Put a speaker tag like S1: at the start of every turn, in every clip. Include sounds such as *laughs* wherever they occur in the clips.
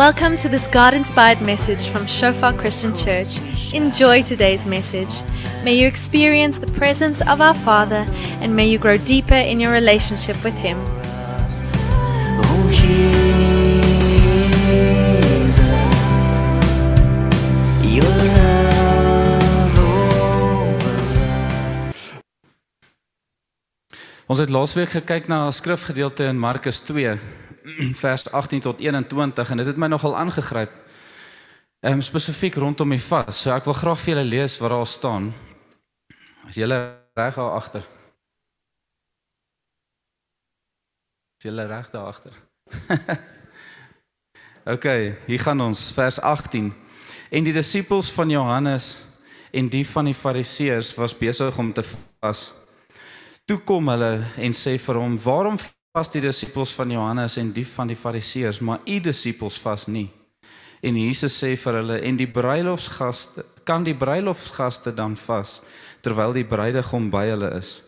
S1: Welcome to this God inspired message from Shofar Christian Church. Enjoy today's message. May you experience the presence of our Father and may you grow deeper in your relationship with Him.
S2: Oh Jesus, your love overwhelms.
S3: Ons het laasweek gekyk na 'n skrifgedeelte in Markus 2 *clears throat* vers 18 tot 21 en dit het my nogal aangegryp. Ehm um, spesifiek rondom die vas. So ek wil graag vir julle lees wat daar staan. As julle reg daar agter. Is julle reg daar agter? *laughs* OK, hier gaan ons vers 18. En die disippels van Johannes en die van die Fariseërs was besig om te vas. Toe kom hulle en sê vir hom: "Waarom vas die disippels van Johannes en die van die Fariseërs, maar u disippels vas nie?" En Jesus sê vir hulle: "En die bruilofsgaste, kan die bruilofsgaste dan vas terwyl die bruidegom by hulle is?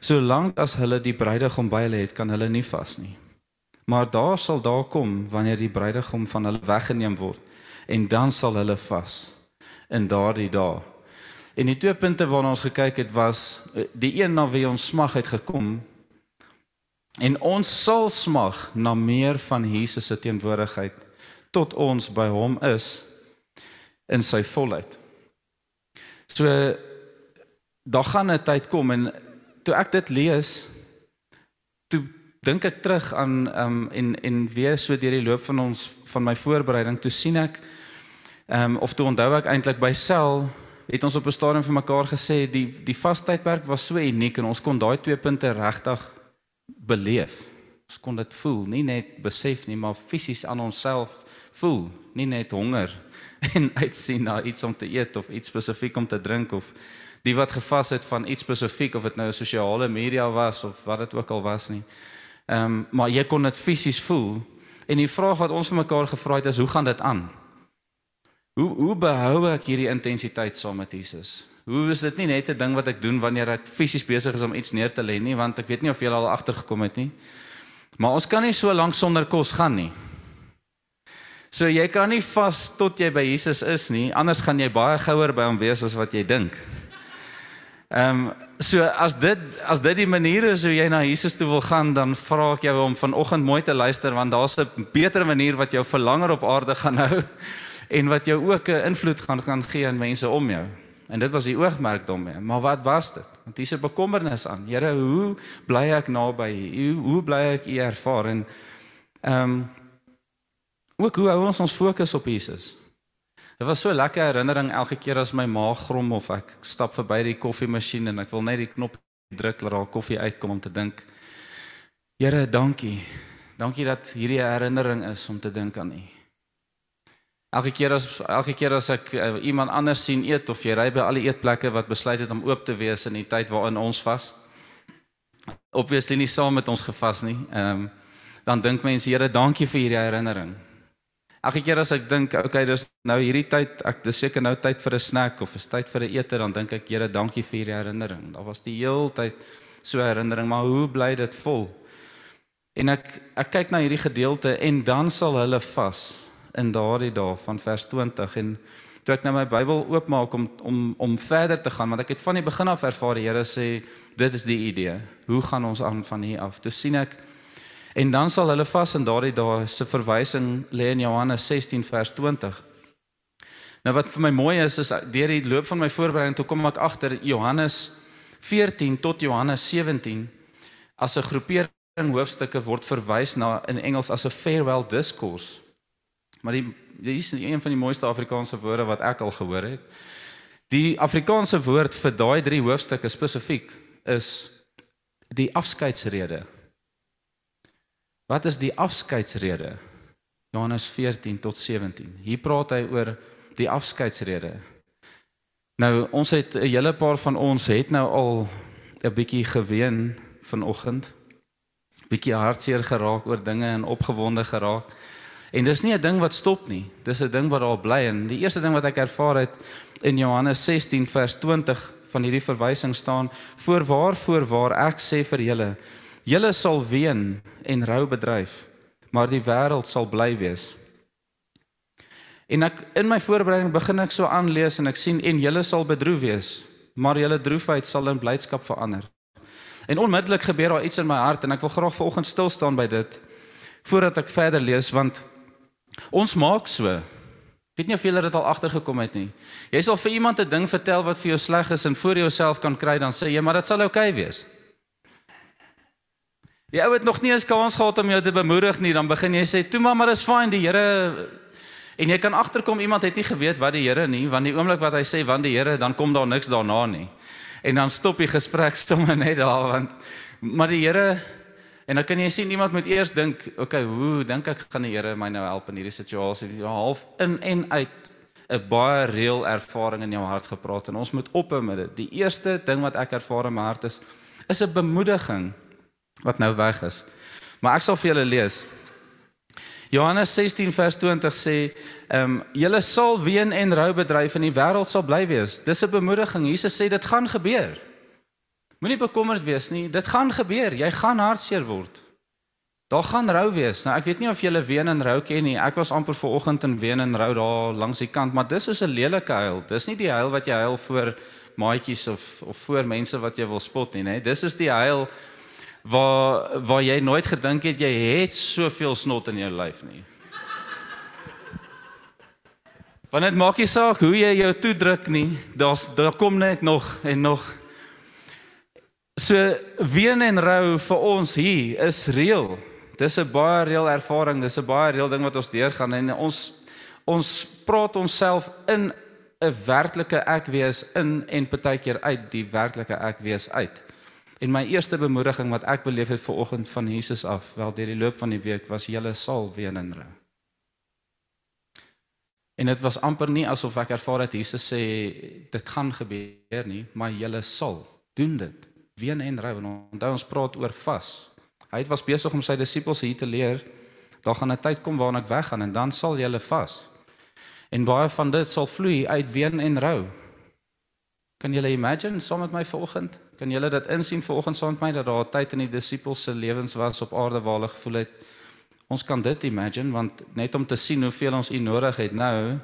S3: Solank as hulle die bruidegom by hulle het, kan hulle nie vas nie. Maar daar sal daar kom wanneer die bruidegom van hulle weggeneem word, en dan sal hulle vas in daardie dae." En die twee punte waarna ons gekyk het was eh, die een na wie ons smag het gekom en ons sal smag na meer van Jesus se teenwoordigheid tot ons by hom is in sy volheid. So daar gaan 'n tyd kom en toe ek dit lees toe dink ek terug aan ehm um, en en weer so deur die loop van ons van my voorbereiding toe sien ek ehm um, of toe onthou ek eintlik by sel het ons op 'n stadium vir mekaar gesê die die vastydperk was so uniek en ons kon daai twee punte regtig beleef. Ons kon dit voel, nie net besef nie, maar fisies aan onsself voel, nie net honger *laughs* en uitsien na iets om te eet of iets spesifiek om te drink of die wat gevas het van iets spesifiek of dit nou sosiale media was of wat dit ook al was nie. Ehm um, maar jy kon dit fisies voel en die vraag wat ons vir mekaar gevra het is hoe gaan dit aan? Hoe hoe behou ek hierdie intensiteit saam met Jesus? Hoe is dit nie net 'n ding wat ek doen wanneer ek fisies besig is om iets neer te lê nie, want ek weet nie of jy al agtergekom het nie. Maar ons kan nie so lank sonder kos gaan nie. So jy kan nie vas tot jy by Jesus is nie, anders gaan jy baie gouer by hom wees as wat jy dink. Ehm um, so as dit as dit die manier is hoe jy na Jesus toe wil gaan, dan vra ek jou om vanoggend mooi te luister want daar's 'n beter manier wat jou vir langer op aarde gaan hou *laughs* en wat jou ook 'n invloed gaan gaan gee aan mense om jou. En dit was die oogmerk daarmee. Maar wat was dit? Want hier is 'n bekommernis aan. Here, hoe bly ek naby U? Hoe, bly ek U ervaar en ehm um, ook hoe hou ons ons fokus op Jesus? Dit was so lekker herinnering elke keer as my maag grom of ek stap verby die koffiemasjien en ek wil net die knop druk dat daar koffie uitkom om te dink. Here, dankie. Dankie dat hierdie herinnering is om te dink aan U. Elke keer as elke keer as ek uh, iemand anders sien eet of jy ry by al die eetplekke wat besluit het om oop te wees in die tyd waarin ons vas. Obviously nie saam met ons gevas nie. Ehm um, dan dink mense Here, dankie vir hierdie herinnering. Elke keer as ek dink, okay, dis nou hierdie tyd, ek dis seker nou tyd vir 'n snack of is tyd vir 'n ete, dan dink ek Here, dankie vir hierdie herinnering. Daar was die heeltyd so herinnering, maar hoe bly dit vol? En ek ek kyk na hierdie gedeelte en dan sal hulle vas in daardie dae van vers 20 en toe ek nou my Bybel oopmaak om om om verder te gaan want ek het van die begin af ervaar die Here sê dit is die idee. Hoe gaan ons aan van hier af? Toe sien ek en dan sal hulle vas in daardie dae se verwysing lê in Johannes 16 vers 20. Nou wat vir my mooi is is deur die loop van my voorbereiding toe kom ek agter Johannes 14 tot Johannes 17 as 'n groepering hoofstukke word verwys na in Engels as 'n farewell discourse. Maar die hier is een van die mooiste Afrikaanse woorde wat ek al gehoor het. Die Afrikaanse woord vir daai drie hoofstukke spesifiek is die afskeidsrede. Wat is die afskeidsrede? Johannes 14 tot 17. Hier praat hy oor die afskeidsrede. Nou ons het 'n hele paar van ons het nou al 'n bietjie geween vanoggend. Bietjie hartseer geraak oor dinge en opgewonde geraak. En dis nie 'n ding wat stop nie. Dis 'n ding wat daar bly en die eerste ding wat ek ervaar het in Johannes 16 vers 20 van hierdie verwysing staan: "Voorwaar voorwaar ek sê vir julle, julle sal ween en rou bedryf, maar die wêreld sal bly wees. En ek in my voorbereiding begin ek so aanlees en ek sien en julle sal bedroef wees, maar julle droefheid sal in blydskap verander. En onmiddellik gebeur daar iets in my hart en ek wil graag vanoggend stil staan by dit voordat ek verder lees want ons maak so. Ek weet nie of julle dit al agtergekom het nie. Jy sal vir iemand 'n ding vertel wat vir jou sleg is en voor jy jouself kan kry dan sê jy maar dit sal oukei okay wees. Die ou het nog nie eens kans gehad om jou te bemoedig nie, dan begin jy sê, "Toe maar, maar is fyn, die Here en jy kan agterkom iemand het nie geweet wat die Here nie, want die oomblik wat hy sê want die Here, dan kom daar niks daarna nie. En dan stop die gesprek *laughs* sommer net daar want maar die Here en dan kan jy sien iemand moet eers dink, "Oké, okay, hoe dink ek gaan die Here my nou help in hierdie situasie?" Die half in en uit 'n baie reël ervaring in jou hart gepraat en ons moet ophou met dit. Die eerste ding wat ek ervaar in my hart is is 'n bemoediging wat nou weg is. Maar ek sal vir julle lees. Johannes 16 vers 20 sê, ehm um, julle sal ween en rou bedryf en die wêreld sal bly wees. Dis 'n bemoediging. Jesus sê dit gaan gebeur. Moenie bekommerd wees nie. Dit gaan gebeur. Jy gaan hartseer word. Daar gaan rou wees. Nou ek weet nie of julle ween en rou ken nie. Ek was amper ver oggend in ween en rou daar langs die kant, maar dis is 'n lelike huil. Dis nie die huil wat jy huil voor maatjies of of voor mense wat jy wil spot nie, nê. Dis is die huil waar waar jy nooit gedink het jy het soveel snot in jou lyf nie. Want dit maak nie saak hoe jy jou toedruk nie, daar's daar kom net nog en nog. So ween en rou vir ons hier is reël. Dis 'n baie reël ervaring, dis 'n baie reël ding wat ons deurgaan en ons ons praat onsself in 'n werklike ek wees in en partykeer uit die werklike ek wees uit. En my eerste bemoediging wat ek beleef het ver oggend van Jesus af, wel deur die loop van die week was julle sal ween en rou. En dit was amper nie asof ek ervaar het Jesus sê dit gaan gebeur nie, maar julle sal doen dit. Ween en rou. En onthou ons praat oor vas. Hy was besig om sy disippels hier te leer, daar gaan 'n tyd kom waarin ek weggaan en dan sal julle vas. En baie van dit sal vloei uit ween en rou. Kan julle imagine saam met my vanoggend? Kan julle dit insien vanoggend saam met my dat daar 'n tyd in die disippels se lewens was op aarde waar hulle gevoel het ons kan dit imagine want net om te sien hoeveel ons u nodig het nou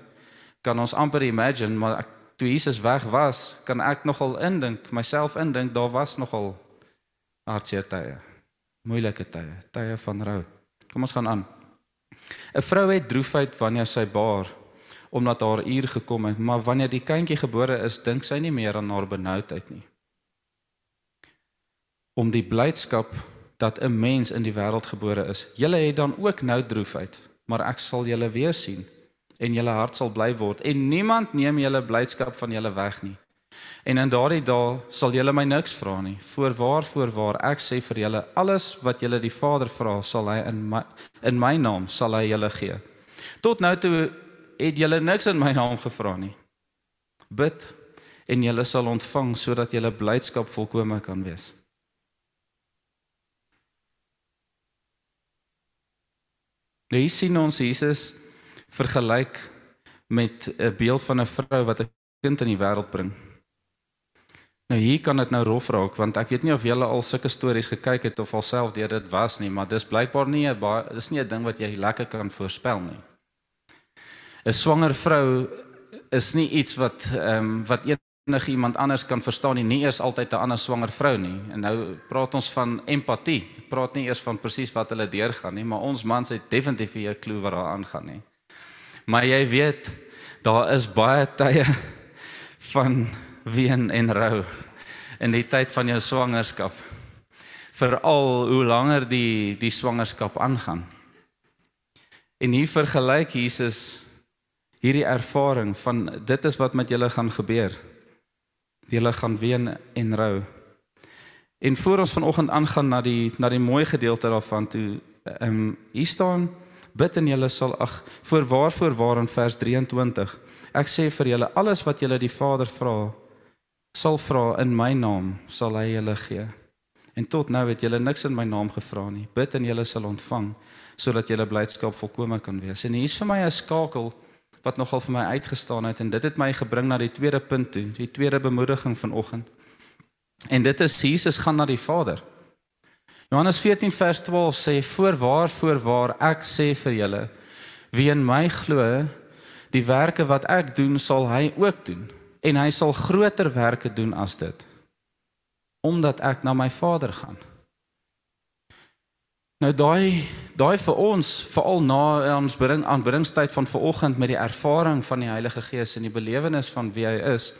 S3: kan ons amper imagine maar ek, toe Jesus weg was kan ek nogal indink myself indink daar was nogal hartseer tye moeilike tye tye van rou kom ons gaan aan 'n vrou het droefheid wanneer sy baar omdat haar uur gekom het, maar wanneer die kindjie gebore is, dink sy nie meer aan haar benoudheid nie. Om die blydskap dat 'n mens in die wêreld gebore is. Julle het dan ook nou droefheid, maar ek sal julle weer sien en julle hart sal bly word en niemand neem julle blydskap van julle weg nie. En in daardie dae sal julle my niks vra nie. Voorwaar, voorwaar, ek sê vir julle, alles wat julle die Vader vra, sal hy in my in my naam sal hy julle gee. Tot nou toe het julle niks in my naam gevra nie. Bid en julle sal ontvang sodat julle blydskap volkome kan wees. Nou hier sien ons Jesus vergelyk met 'n beeld van 'n vrou wat 'n kind in die wêreld bring. Nou hier kan dit nou rof raak want ek weet nie of julle al sulke stories gekyk het of alself deur dit was nie, maar dis blykbaar nie 'n dis nie 'n ding wat jy lekker kan voorspel nie. 'n swanger vrou is nie iets wat ehm um, wat enige iemand anders kan verstaan nie, nie eers altyd 'n ander swanger vrou nie. En nou praat ons van empatie. Ek praat nie eers van presies wat hulle deurgaan nie, maar ons mans het definitief 'n klou wat daar aangaan nie. Maar jy weet, daar is baie tye van ween en rou in die tyd van jou swangerskap. Veral hoe langer die die swangerskap aangaan. En hier vergelyk Jesus hierdie ervaring van dit is wat met julle gaan gebeur. Julle gaan ween en rou. En voor ons vanoggend aangaan na die na die mooi gedeelte daarvan toe ehm um, hier staan bid en julle sal ag voor waarvoor waar in vers 23. Ek sê vir julle alles wat julle die Vader vra sal vra in my naam sal hy julle gee. En tot nou het julle niks in my naam gevra nie. Bid en julle sal ontvang sodat julle blydskap volkome kan wees. En hier is vir my 'n skakel wat nogal vir my uitgestaan het en dit het my gebring na die tweede punt toe, die tweede bemoediging vanoggend. En dit is Jesus gaan na die Vader. Johannes 14 vers 12 sê voorwaar voorwaar ek sê vir julle wie in my glo Die werke wat ek doen, sal hy ook doen en hy sal groter werke doen as dit omdat ek na my Vader gaan. Nou daai daai vir ons veral na ons bring aanbiddingstyd van vanoggend met die ervaring van die Heilige Gees en die belewenis van wie hy is.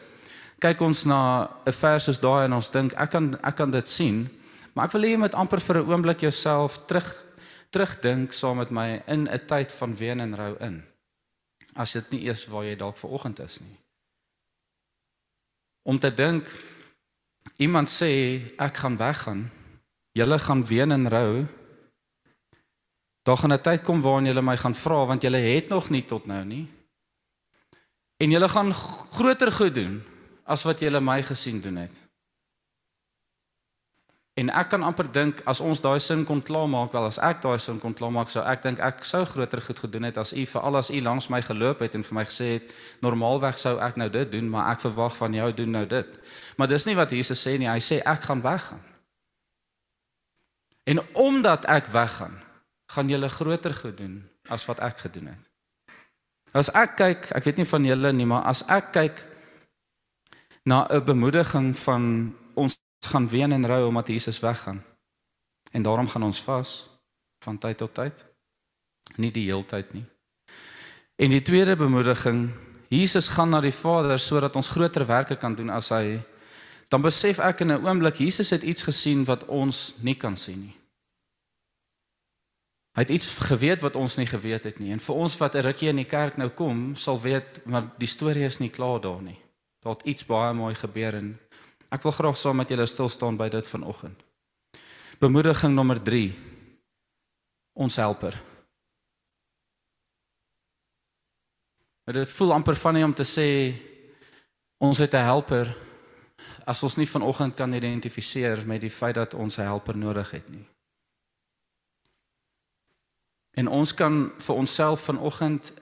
S3: Kyk ons na 'n vers soos daai en ons dink ek kan ek kan dit sien, maar ek wil hê jy moet amper vir 'n oomblik jouself terug terugdink saam met my in 'n tyd van ween en rou in. As dit nie eers waar jy dalk vanoggend is nie. Om te dink iemand sê ek gaan weggaan. Julle gaan ween en rou Daar gaan 'n tyd kom waarin julle my gaan vra want julle het nog nie tot nou nie. En julle gaan groter goed doen as wat julle my gesien doen het. En ek kan amper dink as ons daai sin kon klaarmaak, wel as ek daai sin kon klaarmaak, sou ek dink ek sou groter goed gedoen het as u veral as u langs my geloop het en vir my gesê het normaalweg sou ek nou dit doen, maar ek verwag van jou doen nou dit. Maar dis nie wat Jesus sê nie. Hy sê ek gaan weggaan. En omdat ek weggaan, gaan julle groter goed doen as wat ek gedoen het. As ek kyk, ek weet nie van julle nie, maar as ek kyk na 'n bemoediging van ons gaan ween en rou omdat Jesus weggaan. En daarom gaan ons vas van tyd tot tyd. Nie die heeltyd nie. En die tweede bemoediging, Jesus gaan na die Vader sodat ons groter werke kan doen as hy. Dan besef ek in 'n oomblik Jesus het iets gesien wat ons nie kan sien nie. Hy het iets geweet wat ons nie geweet het nie. En vir ons wat 'n rukkie in die kerk nou kom, sal weet maar die storie is nie klaar daar nie. Daar het iets baie mooi gebeur en ek wil graag saam met julle stil staan by dit vanoggend. Bemoediging nommer 3. Ons helper. Maar dit voel amper van nie om te sê ons het 'n helper as ons nie vanoggend kan identifiseer met die feit dat ons 'n helper nodig het nie. En ons kan vir onsself vanoggend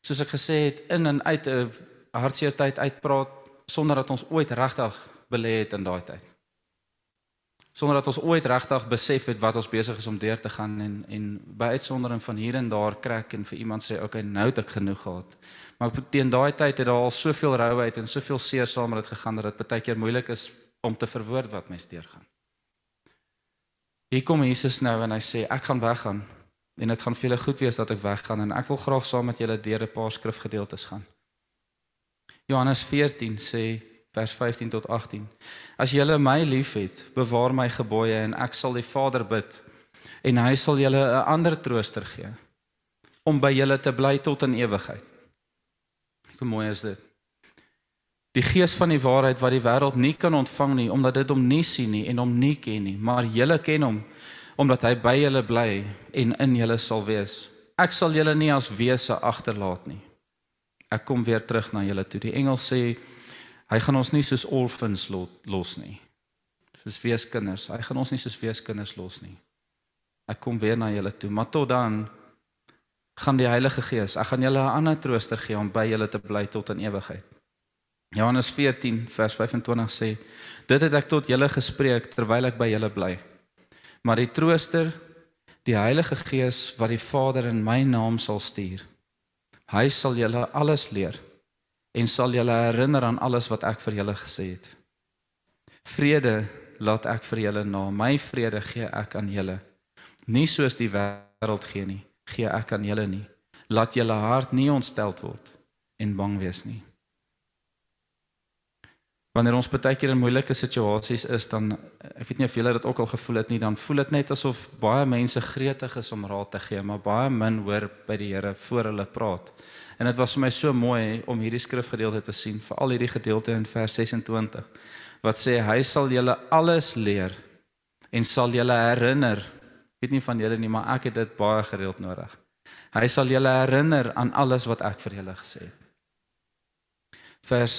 S3: soos ek gesê het in en uit 'n hartseer tyd uitpraat sonder dat ons ooit regtig belê het in daai tyd. Sonder dat ons ooit regtig besef het wat ons besig is om deur te gaan en en by uitsondering van hier en daar krak en vir iemand sê okay nou het ek genoeg gehad. Maar teen daai tyd het daar al soveel rouheid en soveel seer saam met dit gegaan dat dit baie keer moeilik is om te verwoord wat mens deurgaan. Hier kom Jesus nou en hy sê ek gaan weggaan En dit gaan vir julle goed wees dat ek weggaan en ek wil graag saam met julle deur 'n paar skrifgedeeltes gaan. Johannes 14 sê vers 15 tot 18. As julle my liefhet, bewaar my gebooie en ek sal die Vader bid en hy sal julle 'n ander trooster gee om by julle te bly tot in ewigheid. Hoe mooi is dit? Die gees van die waarheid wat die wêreld nie kan ontvang nie omdat dit hom nie sien nie en hom nie ken nie, maar julle ken hom omdat hy by julle bly en in julle sal wees. Ek sal julle nie as wese agterlaat nie. Ek kom weer terug na julle toe. Die engel sê hy gaan ons nie soos orphans los nie. Soos weeskinders. Hy gaan ons nie soos weeskinders los nie. Ek kom weer na julle toe, maar tot dan gaan die Heilige Gees, ek gaan julle 'n ander trooster gee om by julle te bly tot in ewigheid. Johannes 14 vers 25 sê: Dit het ek tot julle gespreek terwyl ek by julle bly. Maar die trooster, die Heilige Gees wat die Vader in my naam sal stuur. Hy sal julle alles leer en sal julle herinner aan alles wat ek vir julle gesê het. Vrede laat ek vir julle na. My vrede gee ek aan julle. Nie soos die wêreld gee nie, gee ek aan julle nie. Laat julle hart nie ontsteld word en bang wees nie. Wanneer ons baie keer in moeilike situasies is, dan ek weet nie of julle dit ook al gevoel het nie, dan voel dit net asof baie mense gretig is om raad te gee, maar baie min hoor by die Here voor hulle praat. En dit was vir my so mooi om hierdie skrifgedeelte te sien, veral hierdie gedeelte in vers 26 wat sê hy sal julle alles leer en sal julle herinner. Ek weet nie van julle nie, maar ek het dit baie gereeld nodig. Hy sal julle herinner aan alles wat ek vir julle gesê het. Vers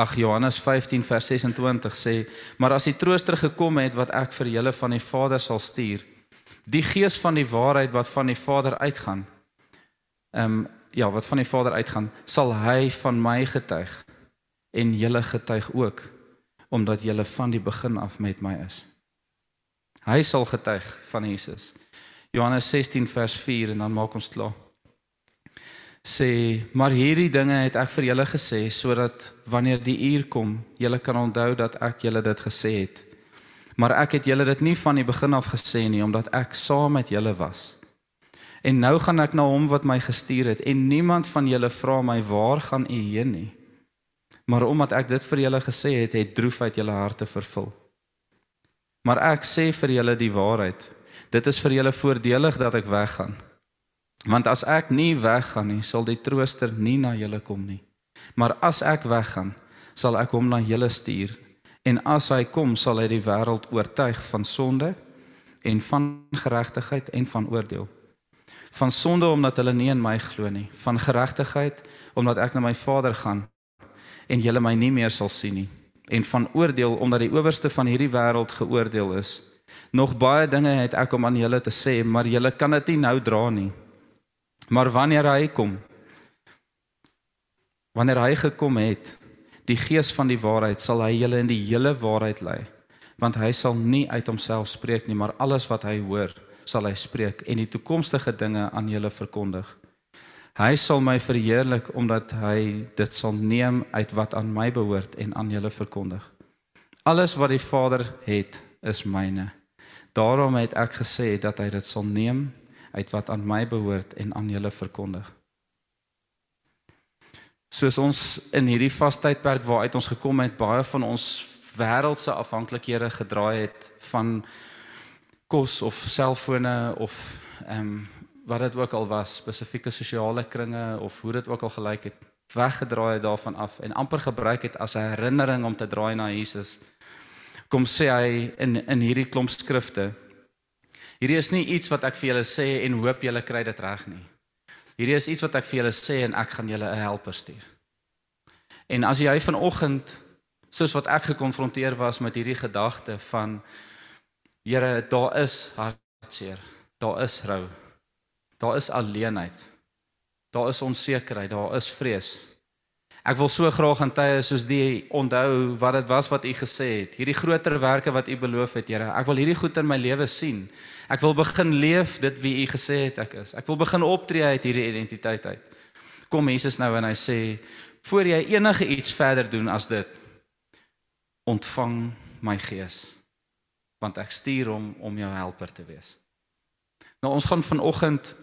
S3: Ag Johannes 15 vers 26 sê, maar as die trooster gekom het wat ek vir julle van die Vader sal stuur, die gees van die waarheid wat van die Vader uitgaan. Ehm um, ja, wat van die Vader uitgaan, sal hy van my getuig en julle getuig ook omdat julle van die begin af met my is. Hy sal getuig van Jesus. Johannes 16 vers 4 en dan maak ons klaar. sê maar hierdie dinge het ek vir julle gesê sodat wanneer die uur kom julle kan onthou dat ek julle dit gesê het maar ek het julle dit nie van die begin af gesê nie omdat ek saam met julle was en nou gaan ek na hom wat my gestuur het en niemand van julle vra my waar gaan u heen nie maar omdat ek dit vir julle gesê het het droefheid julle harte vervul maar ek sê vir julle die waarheid dit is vir julle voordelig dat ek weggaan Want as ek nie weggaan nie, sal die trooster nie na julle kom nie. Maar as ek weggaan, sal ek hom na julle stuur. En as hy kom, sal hy die wêreld oortuig van sonde en van geregtigheid en van oordeel. Van sonde omdat hulle nie in my glo nie, van geregtigheid omdat ek na my Vader gaan en julle my nie meer sal sien nie, en van oordeel omdat die owerste van hierdie wêreld geoordeel is. Nog baie dinge het ek om aan julle te sê, maar julle kan dit nie nou dra nie. Maar wanneer hy kom, wanneer hy gekom het, die gees van die waarheid sal hy julle in die hele waarheid lei, want hy sal nie uit homself spreek nie, maar alles wat hy hoor, sal hy spreek en die toekomstige dinge aan julle verkondig. Hy sal my verheerlik omdat hy dit sal neem uit wat aan my behoort en aan julle verkondig. Alles wat die Vader het, is myne. Daarom het ek gesê dat hy dit sal neem uit wat aan my behoort en aan julle verkondig. Soos ons in hierdie vastydperk waaruit ons gekom het, baie van ons wêreldse afhanklikhede gedraai het van kos of selfone of ehm um, wat dit ook al was, spesifieke sosiale kringe of hoe dit ook al gelyk het, weggedraai het daarvan af en amper gebruik het as 'n herinnering om te draai na Jesus. Kom sê hy in in hierdie klomp skrifte Hierdie is nie iets wat ek vir julle sê en hoop julle kry dit reg nie. Hierdie is iets wat ek vir julle sê en ek gaan julle 'n helper stuur. En as jy vanoggend soos wat ek gekonfronteer was met hierdie gedagte van Here, daar is hartseer, daar is rou. Daar is alleenheid. Daar is onsekerheid, daar is vrees. Ek wil so graag aan tye soos die onthou wat dit was wat u gesê het. Hierdie groter werke wat u beloof het, Here. Ek wil hierdie goed in my lewe sien. Ek wil begin leef dit wie u gesê het ek is. Ek wil begin optree uit hierdie identiteit uit. Kom Jesus nou en hy sê voor jy enige iets verder doen as dit ontvang my gees want ek stuur hom om jou helper te wees. Nou ons gaan vanoggend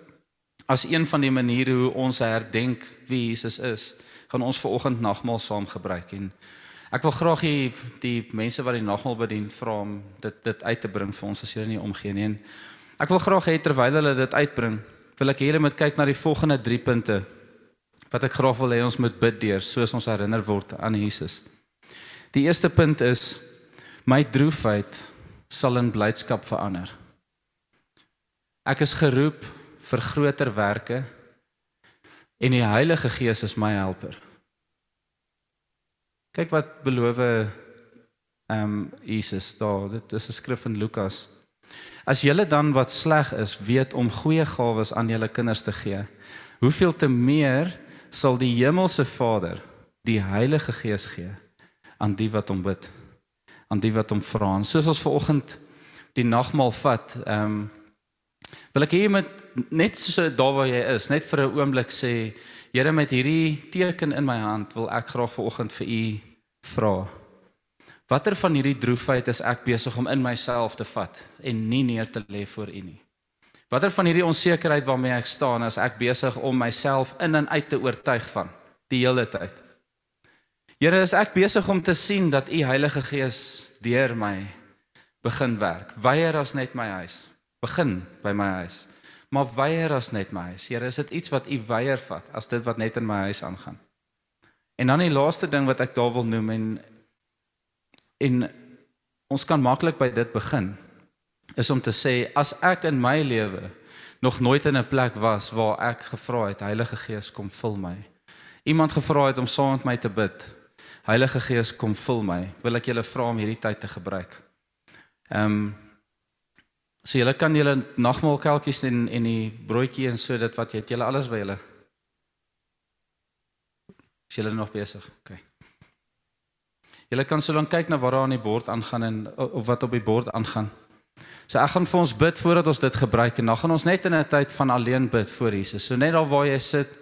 S3: as een van die maniere hoe ons herdenk wie Jesus is, gaan ons vanoggend nagmaal saam gebruik en Ek wil graag hê die mense wat die nagmaal bedien vra om dit dit uit te bring vir ons as julle nie omgee nie. En ek wil graag hê terwyl hulle dit uitbring, wil ek hê julle moet kyk na die volgende 3 punte wat ek graag wil hê ons moet bid deur soos ons herinner word aan Jesus. Die eerste punt is my droefheid sal in blydskap verander. Ek is geroep vir groter werke en die Heilige Gees is my helper. Kyk wat beloof ehm um, Jesus daar. Dit is 'n skrif in Lukas. As julle dan wat sleg is, weet om goeie gawes aan julle kinders te gee, hoeveel te meer sal die hemelse Vader die Heilige Gees gee aan die wat hom bid, aan die wat hom vra. Soos ons vanoggend die nagmaal vat, ehm um, wil ek hê jy moet net so daar waar jy is, net vir 'n oomblik sê Here met hierdie teken in my hand wil ek graag vanoggend vir u vra. Watter van hierdie droefheid is ek besig om in myself te vat en nie neer te lê voor u nie? Watter van hierdie onsekerheid waarmee ek staan is ek besig om myself in en uit te oortuig van die hele tyd? Here, is ek besig om te sien dat u Heilige Gees deur my begin werk? Weier as net my huis. Begin by my huis maar weier as net my huis. Here, is dit iets wat u weier vat as dit wat net in my huis aangaan? En dan die laaste ding wat ek daar wil noem en en ons kan maklik by dit begin is om te sê as ek in my lewe nog nooit in 'n plek was waar ek gevra het Heilige Gees kom vul my. Iemand gevra het om saam met my te bid. Heilige Gees kom vul my. Wil ek julle vra om hierdie tyd te gebruik. Ehm um, So julle kan julle nagmaalkelkies en en die broodjie en so dit wat jy het julle alles by julle. Is julle nog besig? OK. Julle kan so lank kyk na wat daar aan die bord aangaan en of wat op die bord aangaan. So ek gaan vir ons bid voordat ons dit gebruik en dan gaan ons net in 'n tyd van alleen bid voor Jesus. So net daar waar jy sit,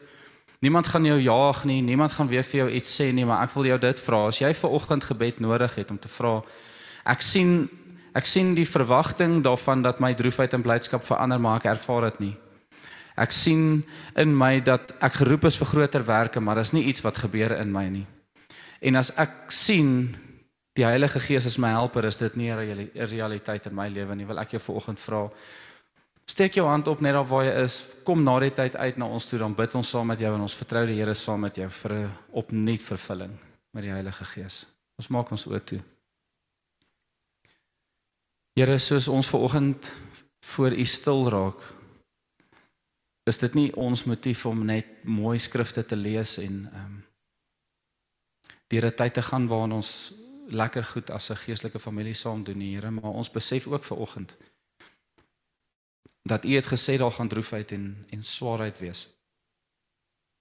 S3: Niemand gaan jou jaag nie, niemand gaan weer vir jou iets sê nie, maar ek wil jou dit vra. As jy ver oggend gebed nodig het om te vra, ek sien ek sien die verwagting daarvan dat my droefheid in blydskap verander, maar ek ervaar dit nie. Ek sien in my dat ek geroep is vir groter werke, maar daar's nie iets wat gebeur in my nie. En as ek sien die Heilige Gees is my helper, is dit nie 'n reali- 'n realiteit in my lewe nie. Wil ek jou vanoggend vra, steek jou hand op net daar waar jy is. Kom na die tyd uit na ons toe, dan bid ons saam met jou en ons vertrou die Here saam met jou vir 'n opnuut vervulling met die Heilige Gees. Ons maak ons oë toe. Here, soos ons vanoggend voor U stil raak, is dit nie ons motief om net mooi skrifte te lees en ehm um, deur 'n tyd te gaan waarin ons lekker goed as 'n geestelike familie saam doen, die Here, maar ons besef ook ver oggend dat U het gesê daar gaan droefheid en en swaarheid wees.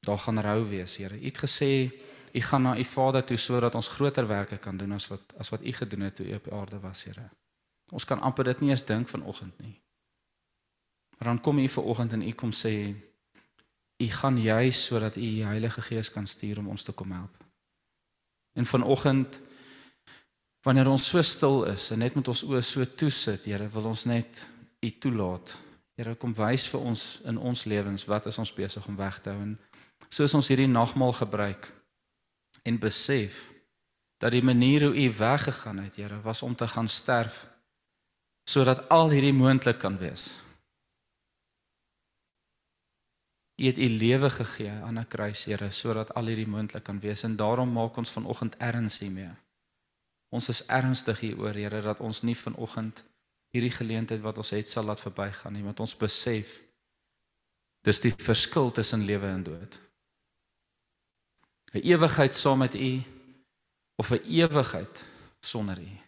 S3: Daar gaan rou wees, Here. U het gesê U gaan na U Vader toe sodat ons groter werke kan doen as wat as wat U gedoen het toe U op aarde was, Here. Ons kan amper dit nie eens dink vanoggend nie. Maar dan kom U vanoggend en U kom sê U gaan juis sodat U die Heilige Gees kan stuur om ons te kom help. En vanoggend wanneer ons so stil is en net met ons oë so toe sit, Here, wil ons net U toelaat. Here, kom wys vir ons in ons lewens wat is ons besig om weg te hou en soos ons hierdie nagmaal gebruik en besef dat die manier hoe U weggegaan het, Here, was om te gaan sterf sodat al hierdie moontlik kan wees. U het U lewe gegee aan 'n kruis, Here, sodat al hierdie moontlik kan wees en daarom maak ons vanoggend erns hiermee. Ons is ernstig hieroor, Here, dat ons nie vanoggend hierdie geleentheid wat ons het sal laat verbygaan nie, want ons besef dis die verskil tussen lewe en dood. 'n Ewigheid saam met U of 'n ewigheid sonder U.